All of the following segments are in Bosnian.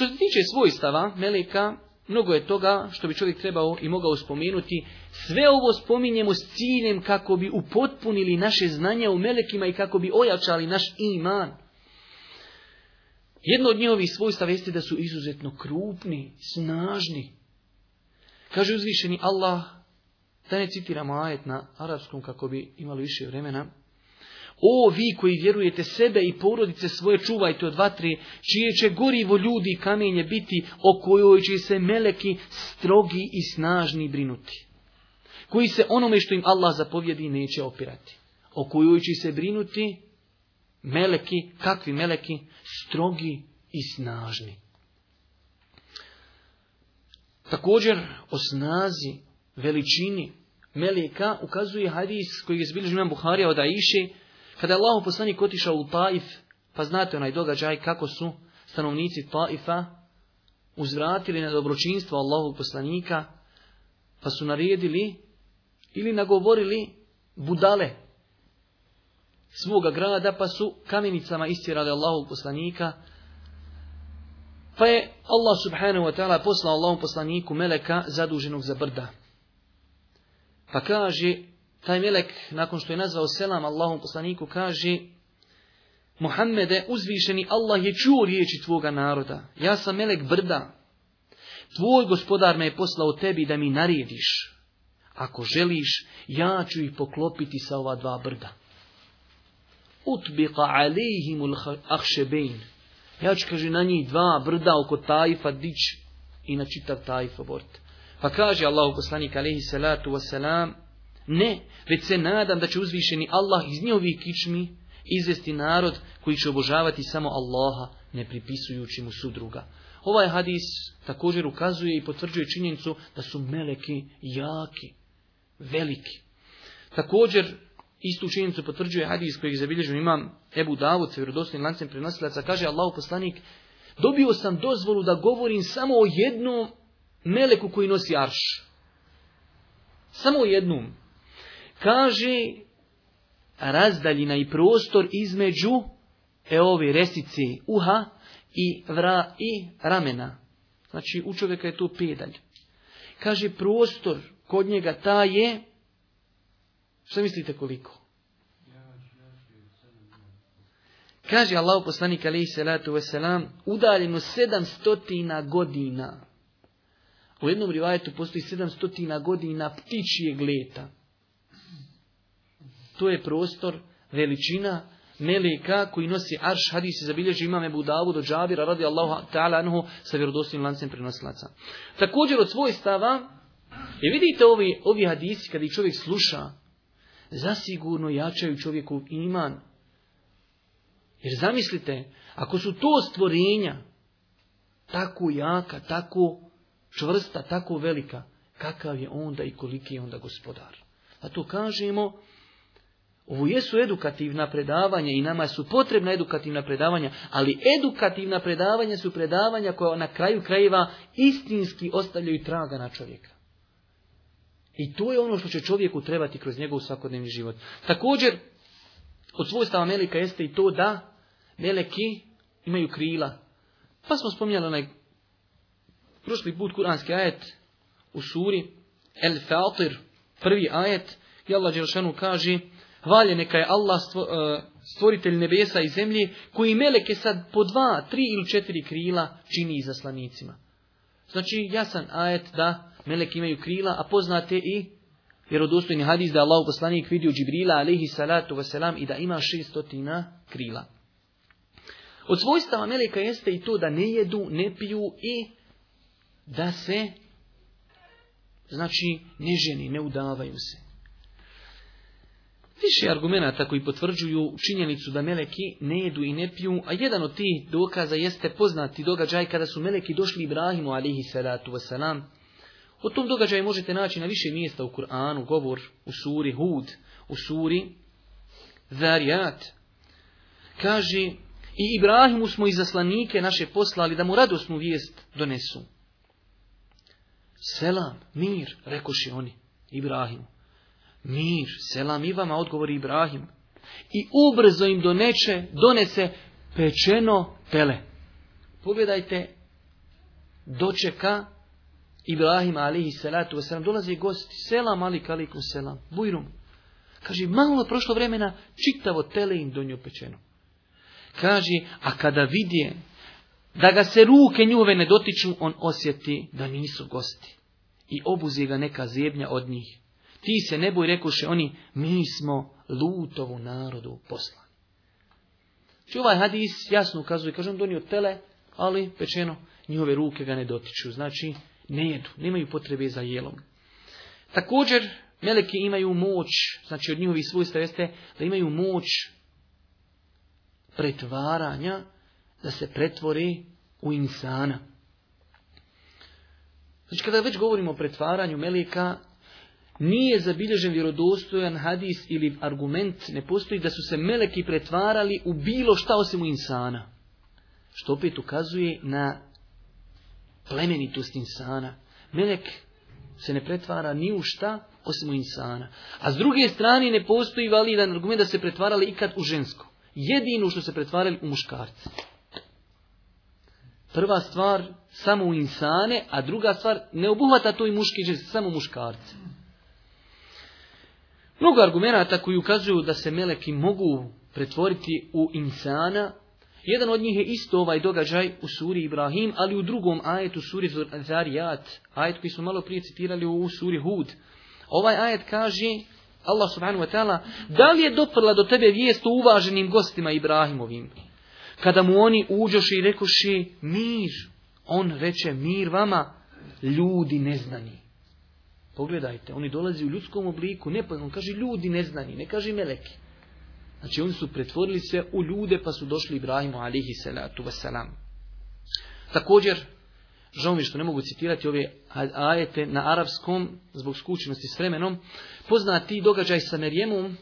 Što se tiče svojstava meleka, mnogo je toga što bi čovjek trebao i mogao spomenuti. Sve ovo spominjemo s ciljem kako bi upotpunili naše znanje u melekima i kako bi ojačali naš iman. Jedno od njihovih svojstava jeste da su izuzetno krupni, snažni. Kaže uzvišeni Allah, da ne citiramo ajet na arapskom kako bi imali više vremena, o vi koji vjerujete sebe i porodice svoje čuvajte od vatre, čije će gorivo ljudi i kamenje biti, o kojoj će se meleki strogi i snažni brinuti. Koji se onome što im Allah zapovjedi neće opirati. O kojoj će se brinuti meleki, kakvi meleki, strogi i snažni. Također o snazi, veličini meleka ukazuje hadis koji je zbilježen Buharija od kada je Allah poslanik otišao u Taif, pa znate onaj događaj kako su stanovnici Taifa uzvratili na dobročinstvo Allahovog poslanika, pa su naredili ili nagovorili budale svoga grada, pa su kamenicama istjerali Allahovog poslanika, pa je Allah subhanahu wa ta'ala poslao Allahom poslaniku meleka zaduženog za brda. Pa kaže, taj melek, nakon što je nazvao selam Allahom poslaniku, kaže Muhammede, uzvišeni Allah je čuo riječi tvoga naroda. Ja sam melek brda. Tvoj gospodar me je poslao tebi da mi narediš. Ako želiš, ja ću ih poklopiti sa ova dva brda. Utbiqa alejhimul ahšebein. Ja ću, kaže, na njih dva brda oko tajfa dić i na čitav tajfa Pa kaže Allahu poslanik alihi salatu wasalam, ne, već se nadam da će uzvišeni Allah iz njovih kičmi izvesti narod koji će obožavati samo Allaha, ne pripisujući mu sudruga. Ovaj hadis također ukazuje i potvrđuje činjenicu da su meleki jaki, veliki. Također, istu činjenicu potvrđuje hadis kojeg zabilježen imam Ebu Davud, vjerodostojnim lancem prenosilaca, kaže Allah poslanik, dobio sam dozvolu da govorim samo o jednom meleku koji nosi arš. Samo o jednom. Kaže razdaljina i prostor između e ove resice uha i vra i ramena. Znači u čovjeka je to pedalj. Kaže prostor kod njega ta je šta mislite koliko? Kaže Allah poslanik alaihi salatu wasalam, udaljeno 700 godina. U jednom rivajetu postoji 700 godina ptičijeg leta to je prostor, veličina, meleka koji nosi arš, hadis i zabilježi imame Budavu, do Džabira radi Allahu ta'ala anhu sa vjerodostojnim lancem prenosilaca. Također od stava, i vidite ovi, ovi hadisi kada ih čovjek sluša, zasigurno jačaju čovjeku iman. Jer zamislite, ako su to stvorenja tako jaka, tako čvrsta, tako velika, kakav je onda i koliki je onda gospodar. A to kažemo ovo jesu edukativna predavanja i nama su potrebna edukativna predavanja, ali edukativna predavanja su predavanja koja na kraju krajeva istinski ostavljaju traga na čovjeka. I to je ono što će čovjeku trebati kroz njegov svakodnevni život. Također, od svojstava Melika jeste i to da Meleki imaju krila. Pa smo spominjali onaj prošli put kuranski ajet u suri El Fatir, prvi ajet, gdje Allah Đelšanu kaže Hvaljen neka je Allah e, stvoritelj nebesa i zemlje koji meleke sad po dva, tri ili četiri krila čini izaslanicima. Znači jasan ajet da meleki imaju krila, a poznate i vjerodostojni hadis da Allah poslanik vidio Džibrila alaihi salatu vaselam i da ima šestotina krila. Od svojstava meleka jeste i to da ne jedu, ne piju i da se, znači, ne ženi, ne udavaju se više argumenata koji potvrđuju činjenicu da meleki ne jedu i ne piju, a jedan od tih dokaza jeste poznati događaj kada su meleki došli Ibrahimu alihi salatu wasalam. O tom događaju možete naći na više mjesta u Kur'anu, govor u suri Hud, u suri Zarijat. Kaže, i Ibrahimu smo i zaslanike naše poslali da mu radosnu vijest donesu. Selam, mir, rekoše oni, Ibrahimu. Mir, selam i vama, odgovori Ibrahim. I ubrzo im doneče, donese pečeno tele. Pogledajte, dočeka Ibrahim alihi salatu wasalam, dolazi gosti, selam ali kalikum selam, bujrum. Kaže, malo prošlo vremena, čitavo tele im donio pečeno. Kaže, a kada vidje da ga se ruke njuve ne dotiču, on osjeti da nisu gosti. I obuzi ga neka zjebnja od njih. Ti se ne boj, rekoše oni, mi smo lutovu narodu poslani. Či znači, ovaj hadis jasno ukazuje, kaže on donio tele, ali pečeno, njihove ruke ga ne dotiču, znači ne jedu, nemaju potrebe za jelom. Također, meleki imaju moć, znači od njihovih svojstva jeste da imaju moć pretvaranja, da se pretvori u insana. Znači, kada već govorimo o pretvaranju meleka nije zabilježen vjerodostojan hadis ili argument, ne postoji da su se meleki pretvarali u bilo šta osim u insana. Što opet ukazuje na plemenitost insana. Melek se ne pretvara ni u šta osim u insana. A s druge strane ne postoji validan argument da se pretvarali ikad u žensko. Jedino što se pretvarali u muškarci. Prva stvar samo u insane, a druga stvar ne obuhvata to i muški ženski, samo muškarce. Mnogo argumenata koji ukazuju da se meleki mogu pretvoriti u insana. Jedan od njih je isto ovaj događaj u suri Ibrahim, ali u drugom ajetu suri Zarijat, ajet koji smo malo prije citirali u suri Hud. Ovaj ajet kaže, Allah subhanahu wa ta'ala, da li je doprla do tebe vijest o uvaženim gostima Ibrahimovim? Kada mu oni uđoši i rekoši mir, on reče mir vama, ljudi neznani. Pogledajte, oni dolazi u ljudskom obliku, ne, on kaže ljudi neznani, ne kaže meleki. Znači oni su pretvorili se u ljude pa su došli Ibrahimu alihi salatu wasalam. Također, žao mi što ne mogu citirati ove ajete na arapskom zbog skučenosti s vremenom, poznati događaj sa Merijemom,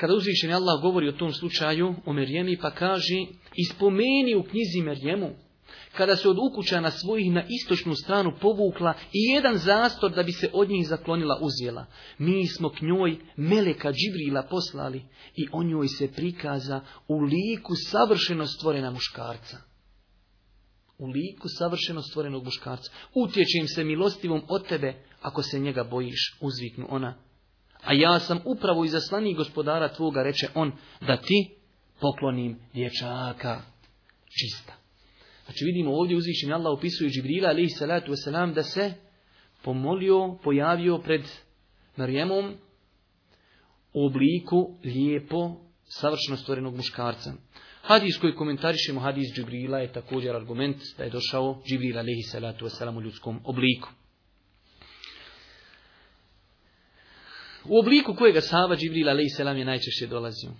kada uzvišen Allah govori o tom slučaju, o Merijemi, pa kaže, ispomeni u knjizi Merijemu, kada se od ukućana svojih na istočnu stranu povukla i jedan zastor da bi se od njih zaklonila uzjela. Mi smo k njoj Meleka Džibrila poslali i o njoj se prikaza u liku savršeno stvorena muškarca. U liku savršeno stvorenog muškarca. Utječe se milostivom od tebe, ako se njega bojiš, uzviknu ona. A ja sam upravo izaslanik gospodara tvoga, reče on, da ti poklonim dječaka čista. Znači vidimo ovdje uzvišen Allah opisuje Džibrila alaihi salatu wasalam da se pomolio, pojavio pred Marijemom u obliku lijepo savršeno stvorenog muškarca. Hadis koji komentarišemo, hadis Džibrila je također argument da je došao Džibrila alaihi salatu wasalam u ljudskom obliku. U obliku kojega Sava Džibril alaihi je najčešće dolazio.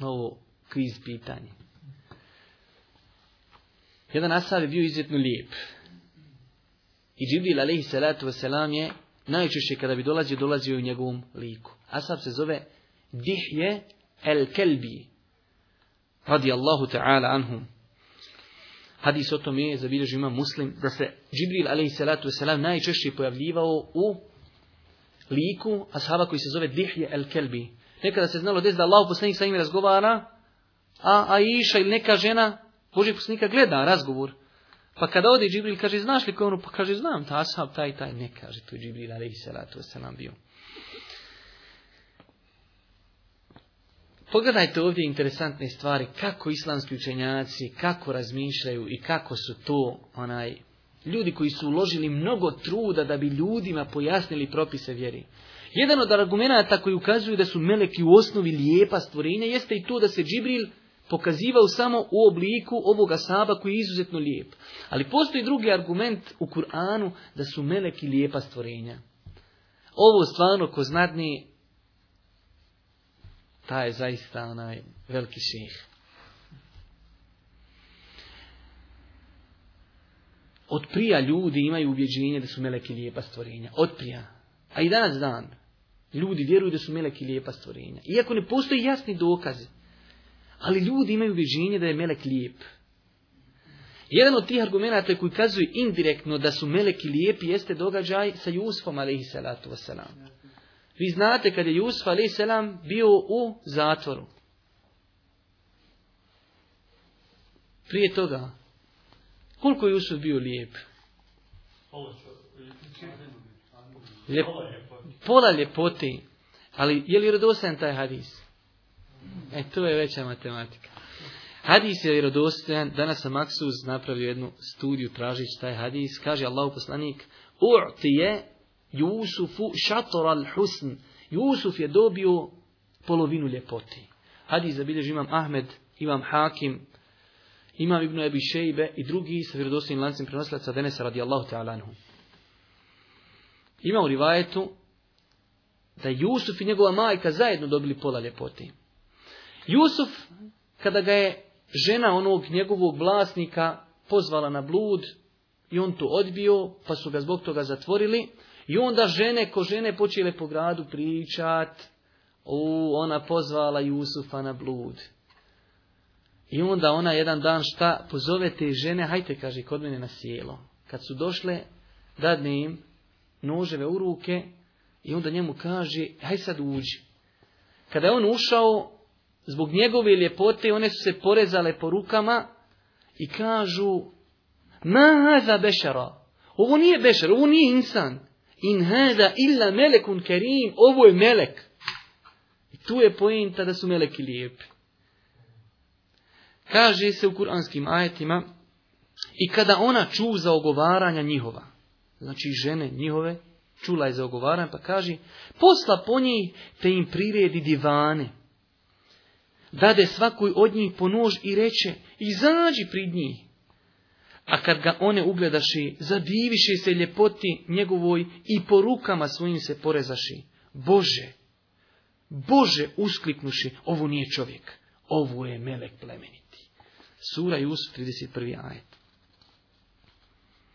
Ovo kviz pitanje jedan ashab je bio izuzetno lijep. I Džibril alaihi salatu wasalam je najčešće kada bi dolazio, dolazio u njegovom liku. Ashab se zove Dihje el Kelbi. Radi Allahu ta'ala anhum. Hadis o tome je zabilježio ima muslim da se Džibril alaihi salatu wasalam najčešće pojavljivao u liku ashaba koji se zove Dihje el Kelbi. Nekada se znalo des da Allah u sa njim razgovara, a Aisha ili neka žena Boži gleda razgovor. Pa kada ode Džibril, kaže, znaš li ono? Pa kaže, znam, ta ashab, taj, taj, ne, kaže, to je Džibril, ali se nam bio. Pogledajte ovdje interesantne stvari, kako islamski učenjaci, kako razmišljaju i kako su to onaj ljudi koji su uložili mnogo truda da bi ljudima pojasnili propise vjeri. Jedan od argumenata koji ukazuju da su meleki u osnovi lijepa stvorenja jeste i to da se Džibril pokazivao samo u obliku ovoga saba koji je izuzetno lijep. Ali postoji drugi argument u Kur'anu da su meleki lijepa stvorenja. Ovo stvarno ko znadni, ta je zaista onaj veliki šeh. Od prija ljudi imaju ubjeđenje da su meleki lijepa stvorenja. Od prija. A i danas dan. Ljudi vjeruju da su meleki lijepa stvorenja. Iako ne postoji jasni dokazi. Ali ljudi imaju ubeđenje da je melek lijep. Jedan od tih argumenata koji kazuju indirektno da su meleki lijepi jeste događaj sa Jusufom alaihi salatu wasalam. Vi znate kad je Jusuf alaihi bio u zatvoru. Prije toga, koliko je Jusuf bio lijep? pola ljepoti. Ali je li rodosan taj hadis? E, to je veća matematika. Hadis je vjerodostojan. Danas sam Maksuz napravio jednu studiju tražići taj hadis. Kaže Allahu poslanik, je Jusufu šator al-husn. Jusuf je dobio polovinu ljepoti. Hadis zabilježi imam Ahmed, imam Hakim, imam Ibnu Ebi Šejbe i drugi sa vjerodostojnim lancem prenosilaca Denesa Allahu ta'ala anhu. Ima u rivajetu da Jusuf i njegova majka zajedno dobili pola ljepoti. Jusuf, kada ga je žena onog njegovog vlasnika pozvala na blud i on to odbio, pa su ga zbog toga zatvorili, i onda žene ko žene počele po gradu pričat, u, ona pozvala Jusufa na blud. I onda ona jedan dan šta pozovete žene, hajte kaže kod mene na sjelo. Kad su došle, dadne im noževe u ruke i onda njemu kaže, haj sad uđi. Kada je on ušao, zbog njegove ljepote, one su se porezale po rukama i kažu, ma haza bešara, ovo nije bešar, ovo nije insan, in hada illa melekun kerim, ovo je melek. I tu je pojenta da su meleki lijepi. Kaže se u kuranskim ajetima, i kada ona ču za ogovaranja njihova, znači žene njihove, čula je za ogovaranje, pa kaže, posla po njih te im priredi divane, dade svakoj od njih po nož i reče, izađi prid njih. A kad ga one ugledaši, zadiviše se ljepoti njegovoj i po rukama svojim se porezaši. Bože, Bože uskliknuši, ovo nije čovjek, ovo je melek plemeniti. Sura Jusuf 31. ajet.